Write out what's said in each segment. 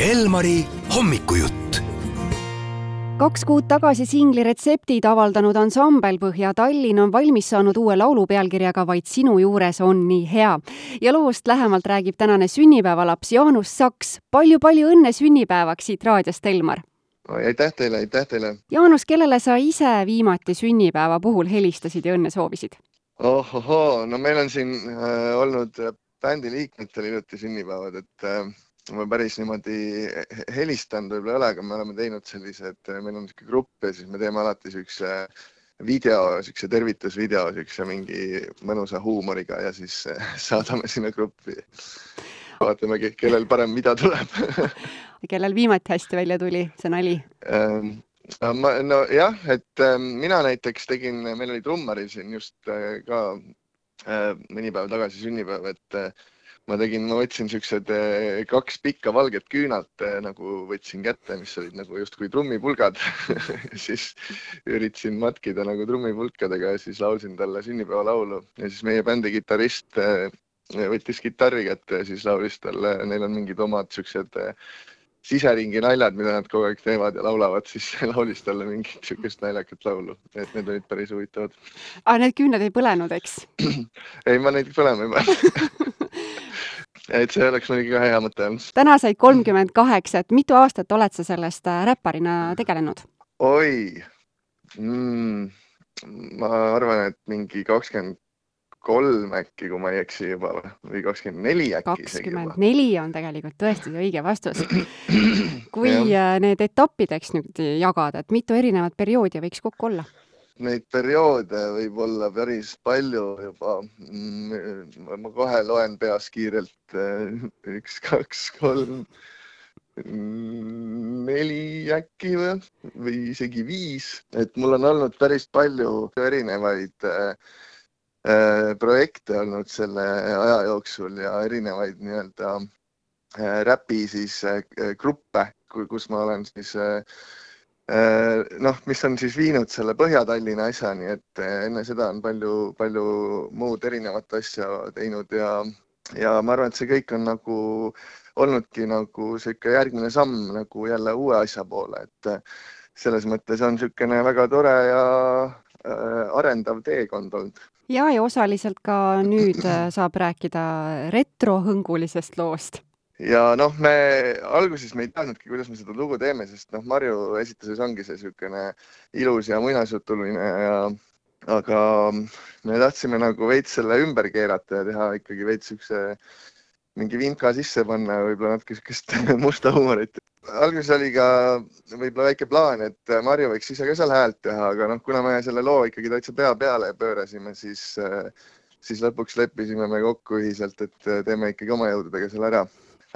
Elmari hommikujutt. kaks kuud tagasi singli Retseptid avaldanud ansambel Põhja-Tallinn on valmis saanud uue laulu pealkirjaga Vaid sinu juures on nii hea. ja loost lähemalt räägib tänane sünnipäevalaps Jaanus Saks palju,. palju-palju õnne sünnipäevaks siit raadiost, Elmar! aitäh teile, aitäh teile! Jaanus, kellele sa ise viimati sünnipäeva puhul helistasid ja õnne soovisid? ohohoo, no meil on siin äh, olnud bändi liikmetel hiljuti sünnipäevad, et äh, ma päris niimoodi helistanud võib-olla ei ole, aga me oleme teinud sellised, meil on niisugune grupp ja siis me teeme alati siukse video, siukse tervitusvideo, siukse mingi mõnusa huumoriga ja siis saadame sinna gruppi. vaatame, kellel parem mida tuleb kellel viimati hästi välja tuli see nali ähm,? ma, nojah, et äh, mina näiteks tegin, meil oli trummari siin just äh, ka äh, mõni päev tagasi sünnipäev, et äh, ma tegin, ma võtsin siuksed eh, kaks pikka valget küünalt eh, nagu võtsin kätte, mis olid nagu justkui trummipulgad. Siis üritasin matkida nagu trummipulkadega ja siis laulsin talle sünnipäevalaulu. Ja siis meie bändi kitarrist eh, võttis kitarri kätte ja siis laulis talle, neil on mingid omad siuksed siseringi naljad, mida nad kogu aeg teevad ja laulavad, siis laulis talle mingit siukest naljakat laulu, et need olid päris huvitavad. aa, need küüned ei põlenud, eks? Ei, ma neid põlema ei pannud et see oleks muidugi ka hea mõte olnud. täna said kolmkümmend kaheksa, et mitu aastat oled sa sellest äh, räpparina tegelenud? oi mm,, ma arvan, et mingi kakskümmend kolm äkki, kui ma ei eksi juba või kakskümmend neli äkki. kakskümmend neli on tegelikult tõesti õige vastus. kui äh, need etappideks nüüd jagada, et mitu erinevat perioodi võiks kokku olla? Neid perioode võib olla päris palju juba. Mm, ma kohe loen peas kiirelt üks, kaks, kolm, neli äkki või, või isegi viis, et mul on olnud päris palju erinevaid äh, projekte olnud selle aja jooksul ja erinevaid nii-öelda räpi siis gruppe, kus ma olen siis Äh, noh, mis on siis viinud selle Põhja-Tallinna asjani, et äh, enne seda on palju, palju muud erinevat asja teinud ja, ja ma arvan, et see kõik on nagu olnudki nagu sihuke järgmine samm nagu jälle uue asja poole, et äh, selles mõttes on niisugune väga tore ja arendav teekond olnud. Ja, ja osaliselt ka nüüd saab rääkida retrohõngulisest loost ja noh, me alguses me ei teadnudki, kuidas me seda lugu teeme, sest noh, Marju esituses ongi see niisugune ilus ja muinasjutuline ja aga me tahtsime nagu veits selle ümber keerata ja teha ikkagi veits siukse mingi vinka sisse panna, võib-olla natuke siukest musta huumorit. alguses oli ka võib-olla väike plaan, et Marju võiks ise ka seal häält teha, aga noh, kuna me selle loo ikkagi täitsa pea peale pöörasime, siis, siis lõpuks leppisime me kokku ühiselt, et teeme ikkagi oma jõududega selle ära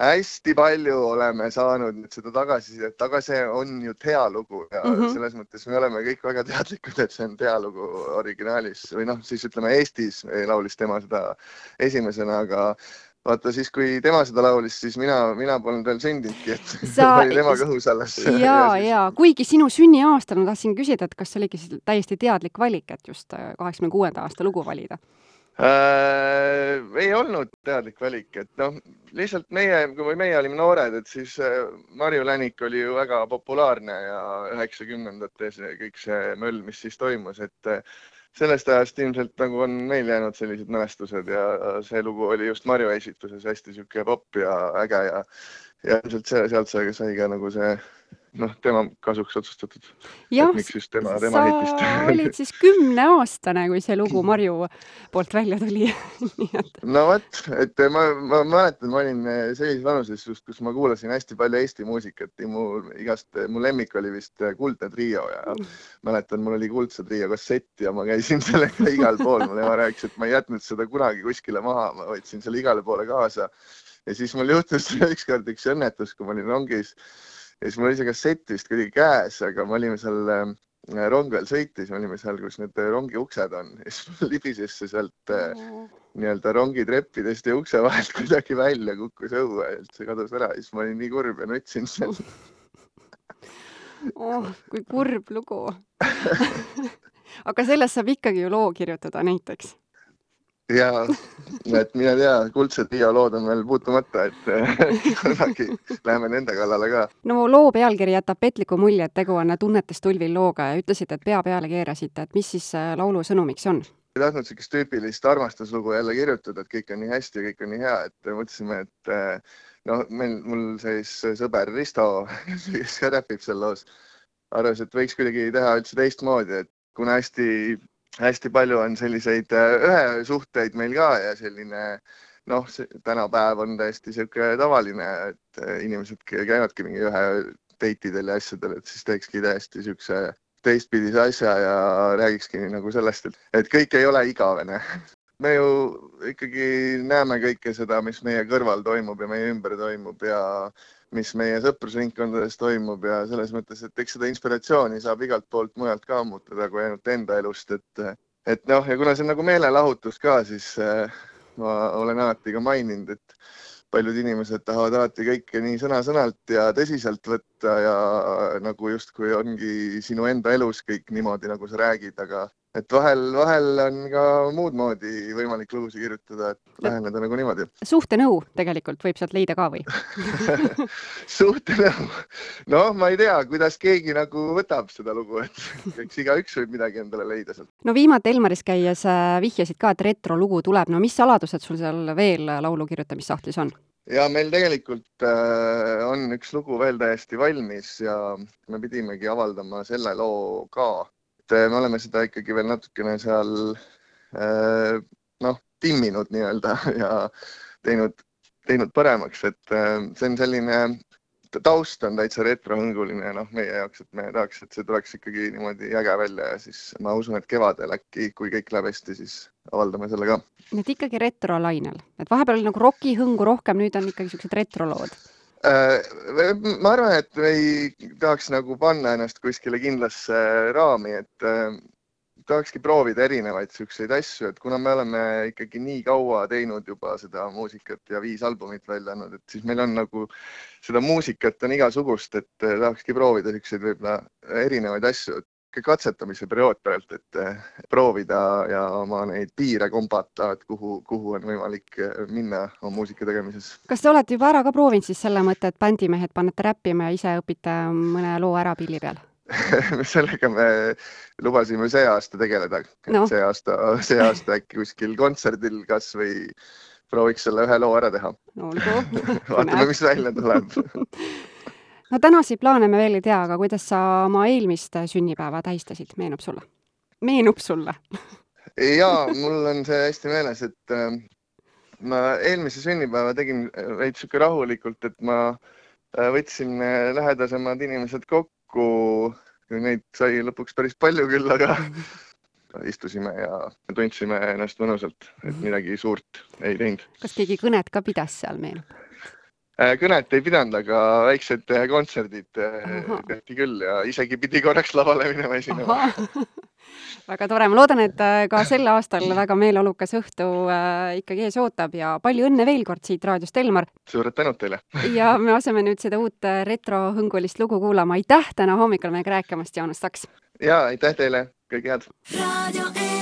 hästi palju oleme saanud nüüd seda tagasisidet, aga see on ju hea lugu ja mm -hmm. selles mõttes me oleme kõik väga teadlikud, et see on hea lugu originaalis või noh, siis ütleme Eestis laulis tema seda esimesena, aga vaata siis, kui tema seda laulis, siis mina, mina polnud veel sündinudki, et Sa... oli tema kõhus alles. ja, ja, ja kuigi sinu sünniaastal ma tahtsin küsida, et kas see oligi täiesti teadlik valik, et just äh, kaheksakümne kuuenda aasta lugu valida äh,? ei olnud teadlik valik, et noh, lihtsalt meie, kui meie olime noored, et siis äh, Marju Länik oli ju väga populaarne ja üheksakümnendates kõik see möll, mis siis toimus, et äh, sellest ajast ilmselt nagu on meil jäänud sellised mälestused ja see lugu oli just Marju esituses hästi sihuke popp ja äge ja, ja ilmselt sealt sai, ka nagu see noh, tema kasuks otsustatud. tema, tema hitist. sa olid siis kümneaastane, kui see lugu Marju poolt välja tuli et.... no vot, et ma, ma mäletan, ma olin sellises vanuses just, kus ma kuulasin hästi palju Eesti muusikat ja mu igast, mu lemmik oli vist Kuldne Trio ja mm. mäletan, mul oli Kuldse Trio kassett ja ma käisin sellega igal pool, mul ema rääkis, et ma ei jätnud seda kunagi kuskile maha, ma võtsin selle igale poole kaasa. ja siis mul juhtus ükskord üks õnnetus, kui ma olin rongis ja siis mul oli see kassett vist kuidagi käes, aga me olime seal äh, rong veel sõitis, me olime seal, kus need äh, rongi uksed on. Ja siis libises see sealt äh, nii-öelda rongitreppidest ja ukse vahelt kuidagi välja, kukkus õue ja üldse kadus ära. Ja siis ma olin nii kurb ja nutsin seal. oh, kui kurb lugu. Aga sellest saab ikkagi ju loo kirjutada näiteks ja et mine tea, kuldsed Riia lood on veel puutumata, et kunagi läheme nende kallale ka. no loo pealkiri jätab petliku mulje, et tegu on tunnetest tulvil looga ja ütlesite, et pea peale keerasite, et mis siis äh, laulu sõnumiks on? ei tahtnud niisugust tüüpilist armastuslugu jälle kirjutada, et kõik on nii hästi, kõik on nii hea, et mõtlesime, et noh, meil, mul siis sõber Risto, kes ka räpib seal loos, arvas, et võiks kuidagi teha üldse teistmoodi, et kuna hästi, hästi palju on selliseid äh, ühesuhteid meil ka ja selline noh, tänapäev on täiesti niisugune tavaline, et äh, inimesed käivadki mingi ühe date idel ja asjadel, et siis teekski täiesti niisuguse teistpidise asja ja räägikski nagu sellest, et kõik ei ole igavene me ju ikkagi näeme kõike seda, mis meie kõrval toimub ja meie ümber toimub ja mis meie sõprusringkondades toimub ja selles mõttes, et eks seda inspiratsiooni saab igalt poolt mujalt ka ammutada kui ainult enda elust, et, et noh, ja kuna see on nagu meelelahutus ka, siis äh, ma olen alati ka maininud, et paljud inimesed tahavad alati kõike nii sõna-sõnalt ja tõsiselt võtta ja nagu justkui ongi sinu enda elus kõik niimoodi, nagu sa räägid, aga et vahel, vahel on ka muud moodi võimalik lugusid kirjutada, et läheneda nagu niimoodi. suhtenõu tegelikult võib sealt leida ka või suhtenõu, noh, ma ei tea, kuidas keegi nagu võtab seda lugu, et eks igaüks võib midagi endale leida sealt. no viimati Elmaris käies äh, vihjasid ka, et retrolugu tuleb, no mis saladused sul seal veel laulu kirjutamissahtlis on? ja meil tegelikult äh, on üks lugu veel täiesti valmis ja me pidimegi avaldama selle loo ka äh, me oleme seda ikkagi veel natukene seal äh, noh, timminud nii-öelda ja teinud, teinud paremaks, et äh, see on selline, taust on täitsa retrohõnguline noh, meie jaoks, et me tahaks, et see tuleks ikkagi niimoodi äge välja ja siis ma usun, et kevadel äkki, kui kõik läheb hästi, siis avaldame selle ka. nii et ikkagi retrolainel, et vahepeal oli nagu rokihõngu rohkem, nüüd on ikkagi niisugused retrolood ma arvan, et me ei tahaks nagu panna ennast kuskile kindlasse raami, et äh, tahakski proovida erinevaid siukseid asju, et kuna me oleme ikkagi nii kaua teinud juba seda muusikat ja viis albumit välja andnud, et siis meil on nagu seda muusikat on igasugust, et äh, tahakski proovida siukseid võib-olla erinevaid asju, katsetamise periood praegu, et proovida ja oma neid piire kombata, et kuhu, kuhu on võimalik eh, minna oma muusika tegemises. kas te olete juba ära ka proovinud siis selle mõtte, et bändimehed panete räppima ja ise õpite mõne loo ära pilli peal sellega me lubasime see aasta tegeleda no., see aasta, see aasta äkki kuskil kontserdil kasvõi prooviks selle ühe loo ära teha. vaatame, mis välja tuleb no tänaseid plaane me veel ei tea, aga kuidas sa oma eelmist sünnipäeva tähistasid, meenub sulle? meenub sulle jaa, mul on see hästi meeles, et äh, ma eelmise sünnipäeva tegin veits sihuke rahulikult, et ma äh, võtsin äh, lähedasemad inimesed kokku, neid sai lõpuks päris palju küll, aga istusime ja tundsime ennast mõnusalt, et midagi suurt ei teinud. kas keegi kõnet ka pidas seal, meenub? Äh, kõnet ei pidanud, aga väiksed äh, kontserdid äh, tehti küll ja isegi pidi korraks lavale minema esinema. väga tore, ma loodan, et ka sel aastal väga meeleolukas õhtu ikkagi ees ootab ja palju õnne veel kord siit raadiost, Elmar! suured tänud teile! ja me asume nüüd seda uut retrohõngulist lugu kuulama, aitäh täna hommikul meiega rääkimast, Jaanus Saks! ja aitäh teile, kõike head!